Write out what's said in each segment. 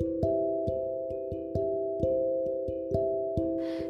Thank you.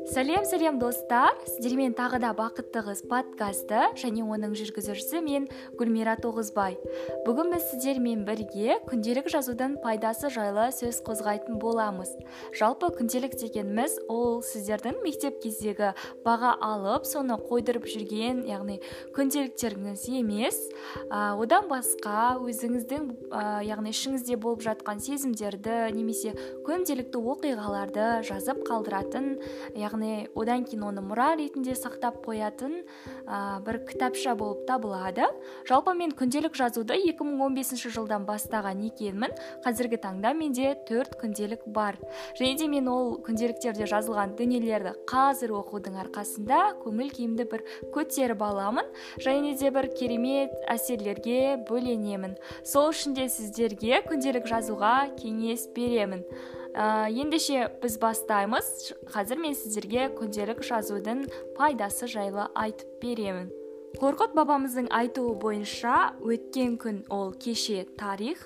Сәлем сәлем достар. Сіздермен тағы да бақытты қыз подкасты және оның жүргізушісі мен гүлмира тоғызбай. Бүгін біз сіздермен бірге күнделік жазудың пайдасы жайлы сөз қозғайтын боламыз. Жалпы күнделік дегеніміз ол сіздердің мектеп кездегі баға алып соны қойдырып жүрген яғни күнделіктеріңіз емес ә, одан басқа өзіңіздің ә, яғни ішіңізде болып жатқан сезімдерді немесе күнделікті оқиғаларды жазып қалдыратын яғни одан кейін оны мұра ретінде сақтап қоятын ә, бір кітапша болып табылады. Жалпы мен күнделік жазуды 2015 жылдан бастаған екенмін. Қазіргі таңда менде төрт күнделік бар. Және де мен ол күнделіктерде жазылған дүниелерді қазір оқудың арқасында көңіл күйімді бір көтеріп аламын. Және де бір керемет әсерлерге бөленемін. Сол үшін де сіздерге күнделік жазуға кеңес беремін. Ә, ендеше біз бастаймыз. Қазір мен сіздерге күнделік жазудың пайдасы жайлы айтып беремін. Қорқыт бабамыздың айтуы бойынша өткен күн ол кеше тарих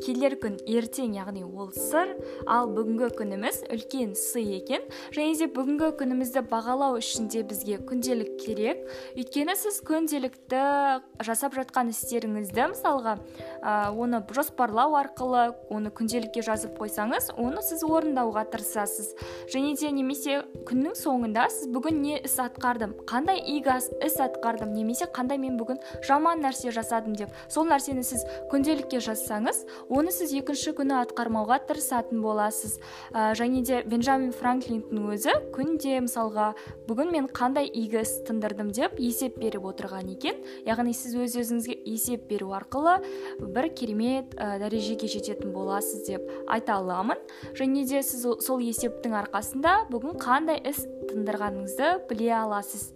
келер күн ертең яғни ол сыр. Ал бүгінгі күніміз үлкен сый екен. Және де бүгінгі күнімізді бағалау үшін де бізге күнделік керек. Өйткені сіз күнделікті жасап жатқан істеріңізді мысалға ә, оны жоспарлау арқылы оны күнделікке жазып қойсаңыз оны сіз орындауға тырысасыз. Және де немесе күннің соңында сіз бүгін не іс атқардым қандай игі іс атқардым немесе немесе қандай мен бүгін жаман нәрсе жасадым деп сол нәрсені сіз күнделікке жазсаңыз оны сіз екінші күні атқармауға тырысатын боласыз. Ә, және де бенджамин франклинтің өзі күнде мысалға бүгін мен қандай игі іс тындырдым деп есеп беріп отырған екен. Яғни сіз өз өзіңізге есеп беру арқылы бір керемет ә, дәрежеге жететін боласыз деп айта аламын. Және де сіз сол есептің арқасында бүгін қандай іс тындырғаныңызды біле аласыз.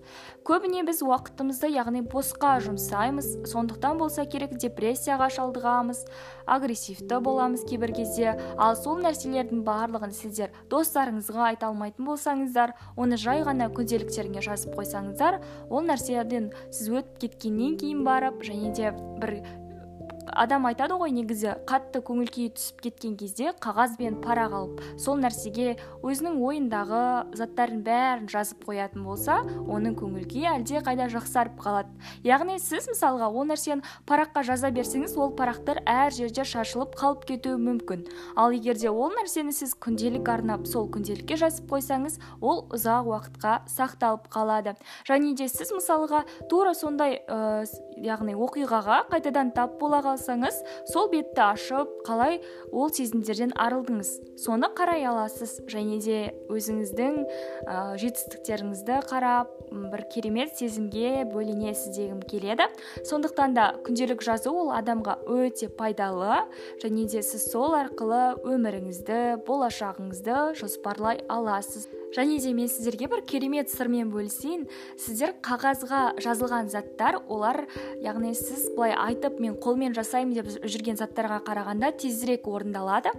Көбіне біз уақытымызды яғни босқа жұмсаймыз. Сондықтан болса керек депрессияға шалдығамыз агрессивті боламыз кейбір кезде. Ал сол нәрселердің барлығын сіздер достарыңызға айта алмайтын болсаңыздар оны жай ғана күнделіктеріңе жазып қойсаңыздар ол нәрседен сіз өтіп кеткеннен кейін барып және де бір адам айтады ғой негізі қатты көңіл күйі түсіп кеткен кезде қағаз бен парақ алып сол нәрсеге өзінің ойындағы заттардың бәрін жазып қоятын болса оның көңіл күйі әлде қайда жақсарып қалады. Яғни сіз мысалға ол нәрсені параққа жаза берсеңіз ол парақтар әр жерде шашылып қалып кетуі мүмкін. Ал егер де ол нәрсені сіз күнделік арнап сол күнделікке жазып қойсаңыз ол ұзақ уақытқа сақталып қалады. Және де сіз мысалға тура сондай ә, яғни оқиғаға қайтадан тап бола қалсаңыз сол бетті ашып қалай ол сезімдерден арылдыңыз? Соны қарай аласыз және де өзіңіздің ә, жетістіктеріңізді қарап бір керемет сезімге бөленесіз дегім келеді. Сондықтан да күнделік жазу ол адамға өте пайдалы және де сіз сол арқылы өміріңізді болашағыңызды жоспарлай аласыз. Және де мен сіздерге бір керемет сырмен бөлісейін. Сіздер қағазға жазылған заттар олар яғни сіз былай айтып мен қолмен жасаймын деп жүрген заттарға қарағанда тезірек орындалады.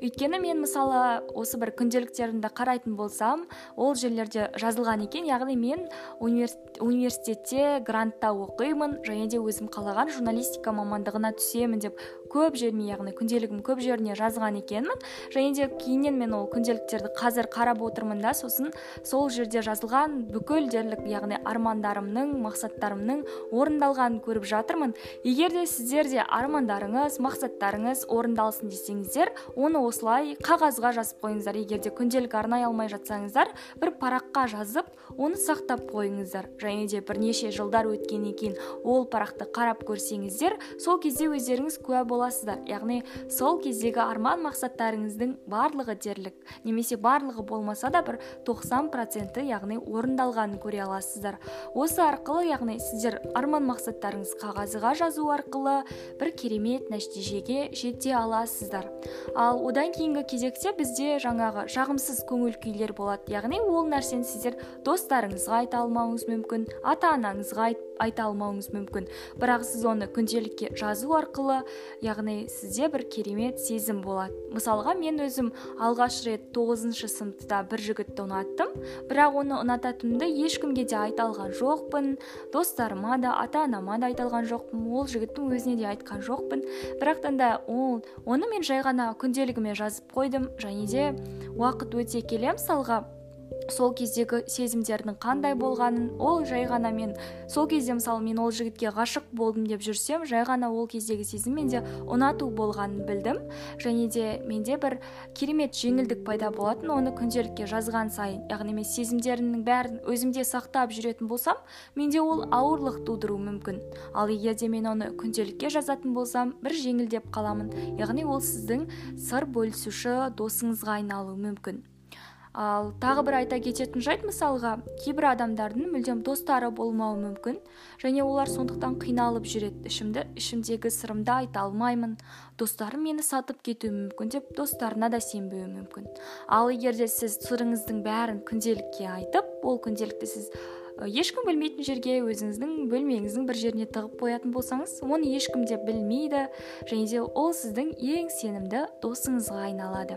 Өйткені мен мысалы осы бір күнделіктерімді қарайтын болсам ол жерлерде жазылған екен. Яғни мен университетте грантта оқимын және де өзім қалаған журналистика мамандығына түсемін деп көп жеріме яғни күнделігім көп жеріне жазған екенмін. Және де кейіннен мен ол күнделіктерді қазір қарап отырмын да сосын сол жерде жазылған бүкіл дерлік яғни армандарымның мақсаттарымның орындалғанын көріп жатырмын. Егер де сіздер де армандарыңыз мақсаттарыңыз орындалсын десеңіздер оны осылай қағазға жазып қойыңыздар. Егер де күнделік арнай алмай жатсаңыздар бір параққа жазып оны сақтап қойыңыздар. Және де бірнеше жылдар өткеннен кейін ол парақты қарап көрсеңіздер сол кезде өздеріңіз куә боласыздар. Яғни сол кездегі арман мақсаттарыңыздың барлығы дерлік. Немесе барлығы болмаса да бір 90 проценті яғни орындалғанын көре аласыздар. Осы арқылы яғни сіздер арман мақсаттарыңыз қағазға жазу арқылы бір керемет нәтижеге жете аласыздар. Ал одан кейінгі кезекте бізде жаңағы жағымсыз көңіл күйлер болады. Яғни ол нәрсені сіздер достарыңызға айта алмауыңыз мүмкін ата анаңызға айта алмауыңыз мүмкін. Бірақ сіз оны күнделікке жазу арқылы яғни сізде бір керемет сезім болады. Мысалға мен өзім алғаш рет тоғызыншы сыныпта бір жігітті ұнаттым. Бірақ оны ұнататынымды ешкімге де айта алған жоқпын. Достарыма да ата анама да айта алған жоқпын. Ол жігіттің өзіне де айтқан жоқпын. Бірақтан да ол оны мен жай ғана күнделігіме жазып қойдым және де уақыт өте келе. Мысалға сол кездегі сезімдердің қандай болғанын ол жай ғана мен сол кезде мысалы мен ол жігітке ғашық болдым деп жүрсем жай ғана ол кездегі сезім менде ұнату болғанын білдім. Және де менде бір керемет жеңілдік пайда болатын оны күнделікке жазған сайын яғни мен сезімдерімнің бәрін өзімде сақтап жүретін болсам менде ол ауырлық тудыруы мүмкін. Ал егер де мен оны күнделікке жазатын болсам бір жеңілдеп қаламын. Яғни ол сіздің сыр бөлісуші досыңызға айналуы мүмкін. Ал тағы бір айта кететін жайт мысалға кейбір адамдардың мүлдем достары болмауы мүмкін және олар сондықтан қиналып жүреді. Ішімді ішімдегі сырымды айта алмаймын. Достарым мені сатып кетуі мүмкін деп достарына да сенбеуі мүмкін. Ал егер де сіз сырыңыздың бәрін күнделікке айтып ол күнделікті сіз ешкім білмейтін жерге өзіңіздің бөлмеңіздің бір жеріне тығып қоятын болсаңыз оны ешкім де білмейді және де ол сіздің ең сенімді досыңызға айналады.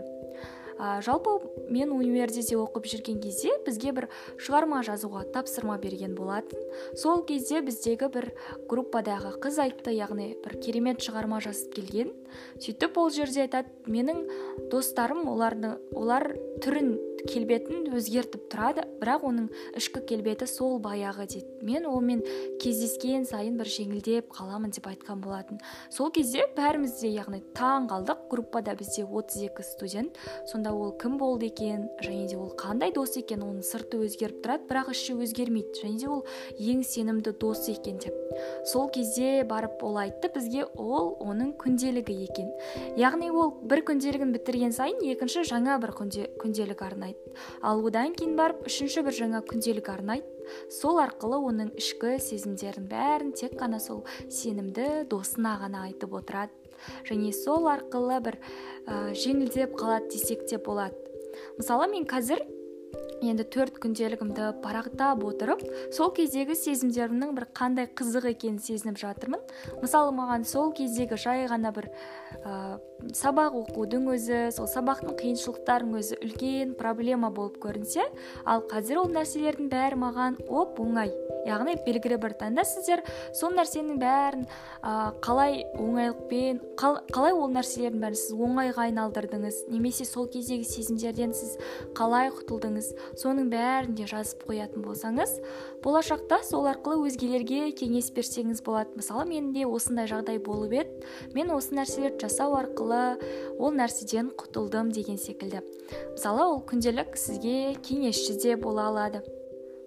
Ә, жалпы мен университетте оқып жүрген кезде бізге бір шығарма жазуға тапсырма берген болатын. Сол кезде біздегі бір группадағы қыз айтты яғни бір керемет шығарма жазып келген. Сөйтіп ол жерде айтады менің достарым оларды олар түрін келбетін өзгертіп тұрады бірақ оның ішкі келбеті сол баяғы дейді. Мен олмен кездескен сайын бір жеңілдеп қаламын деп айтқан болатын. Сол кезде бәріміз де яғни таң қалдық. Группада бізде 32 студент. Сонда ол кім болды екен? Және де ол қандай дос екен? Оның сырты өзгеріп тұрады бірақ іші өзгермейді. Және де ол ең сенімді досы екен деп. Сол кезде барып ол айтты бізге ол оның күнделігі екен. Яғни ол бір күнделігін бітірген сайын екінші жаңа бір күнде, күнделік арнайды. Ал одан кейін барып үшінші бір жаңа күнделік арнайды сол арқылы оның ішкі сезімдерін бәрін тек қана сол сенімді досына ғана айтып отырады. Және сол арқылы бір ә, жеңілдеп қалады десек те болады. Мысалы мен қазір енді төрт күнделігімді парақтап отырып сол кездегі сезімдерімнің бір қандай қызық екенін сезініп жатырмын. Мысалы маған сол кездегі жай ғана бір ә, сабақ оқудың өзі сол сабақтың қиыншылықтарының өзі үлкен проблема болып көрінсе ал қазір ол нәрселердің бәрі маған оп оңай. Яғни белгілі бір таңда сіздер сол нәрсенің бәрін ә, қалай оңайлықпен қал, қалай ол нәрселердің бәрін сіз оңайға айналдырдыңыз немесе сол кездегі сезімдерден сіз қалай құтылдыңыз соның бәрін де жазып қоятын болсаңыз болашақта сол арқылы өзгелерге кеңес берсеңіз болады. Мысалы менде осындай жағдай болып еді. Мен осы нәрселерді жасау арқылы ол нәрседен құтылдым деген секілді. Мысалы ол күнделік сізге кеңесші де бола алады.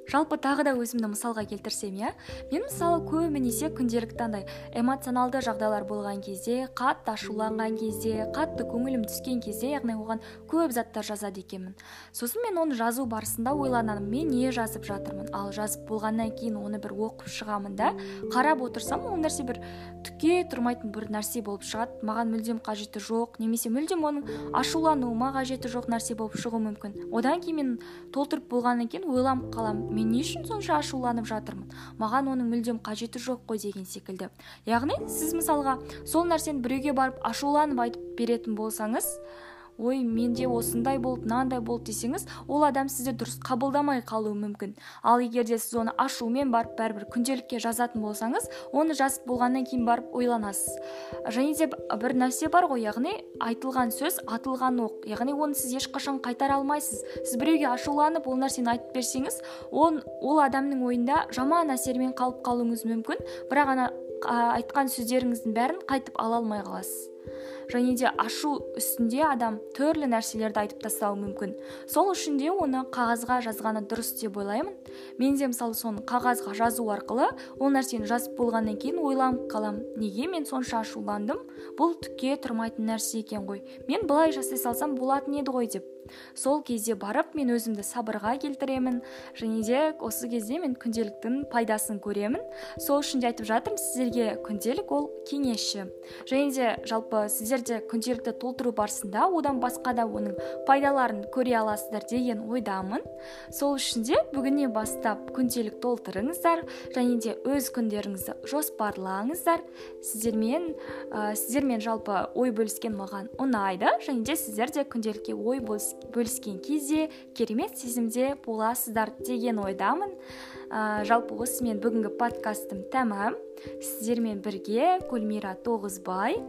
Жалпы тағы да өзімді мысалға келтірсем иә? Мен мысалы көбінесе күнделікті андай эмоционалды жағдайлар болған кезде қатты ашуланған кезде қатты көңілім түскен кезде яғни оған көп заттар жазады екенмін. Сосын мен оны жазу барысында ойланамын мен не жазып жатырмын? Ал жазып болғаннан кейін оны бір оқып шығамын да қарап отырсам ол нәрсе бір түкке тұрмайтын бір нәрсе болып шығады. Маған мүлдем қажеті жоқ немесе мүлдем оның ашулануыма қажеті жоқ нәрсе болып шығуы мүмкін. Одан кейін мен толтырып болғаннан кейін ойланып қаламын. Мен не үшін сонша ашуланып жатырмын? Маған оның мүлдем қажеті жоқ қой деген секілді. Яғни сіз мысалға сол нәрсені біреуге барып ашуланып айтып беретін болсаңыз ой менде осындай болды мынандай болды десеңіз ол адам сізді дұрыс қабылдамай қалуы мүмкін. Ал егер де сіз оны ашумен барып бәрібір күнделікке жазатын болсаңыз оны жазып болғаннан кейін барып ойланасыз. Және де бір нәрсе бар ғой яғни айтылған сөз атылған оқ. Яғни оны сіз ешқашан қайтара алмайсыз. Сіз біреуге ашуланып ол нәрсені айтып берсеңіз ол, ол адамның ойында жаман әсермен қалып қалуыңыз мүмкін. Бірақ ана айтқан сөздеріңіздің бәрін қайтып ала алмай қаласыз. Және де ашу үстінде адам түрлі нәрселерді айтып тастауы мүмкін. Сол үшін де оны қағазға жазғаны дұрыс деп ойлаймын. Мен де мысалы соны қағазға жазу арқылы ол нәрсені жазып болғаннан кейін ойланып қаламын неге мен сонша ашуландым? Бұл түкке тұрмайтын нәрсе екен ғой. Мен былай жасай салсам болатын еді ғой деп. Сол кезде барып мен өзімді сабырға келтіремін және де осы кезде мен күнделіктің пайдасын көремін. Сол үшін де айтып жатырмын сіздерге күнделік ол кеңесші. Және де жалпы сіздер сіздер де күнделікті толтыру барысында одан басқа да оның пайдаларын көре аласыздар деген ойдамын. Сол үшін де бүгіннен бастап күнделік толтырыңыздар және де өз күндеріңізді жоспарлаңыздар. Сіздермен ә, сіздермен жалпы ой бөліскен маған ұнайды және де сіздер де күнделікке ой бөліскен кезде керемет сезімде боласыздар деген ойдамын. Ә, жалпы осымен бүгінгі подкастым тәмам. Сіздермен бірге гүлмира тоғызбай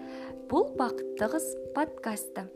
бұл бақытты қыз подкасты.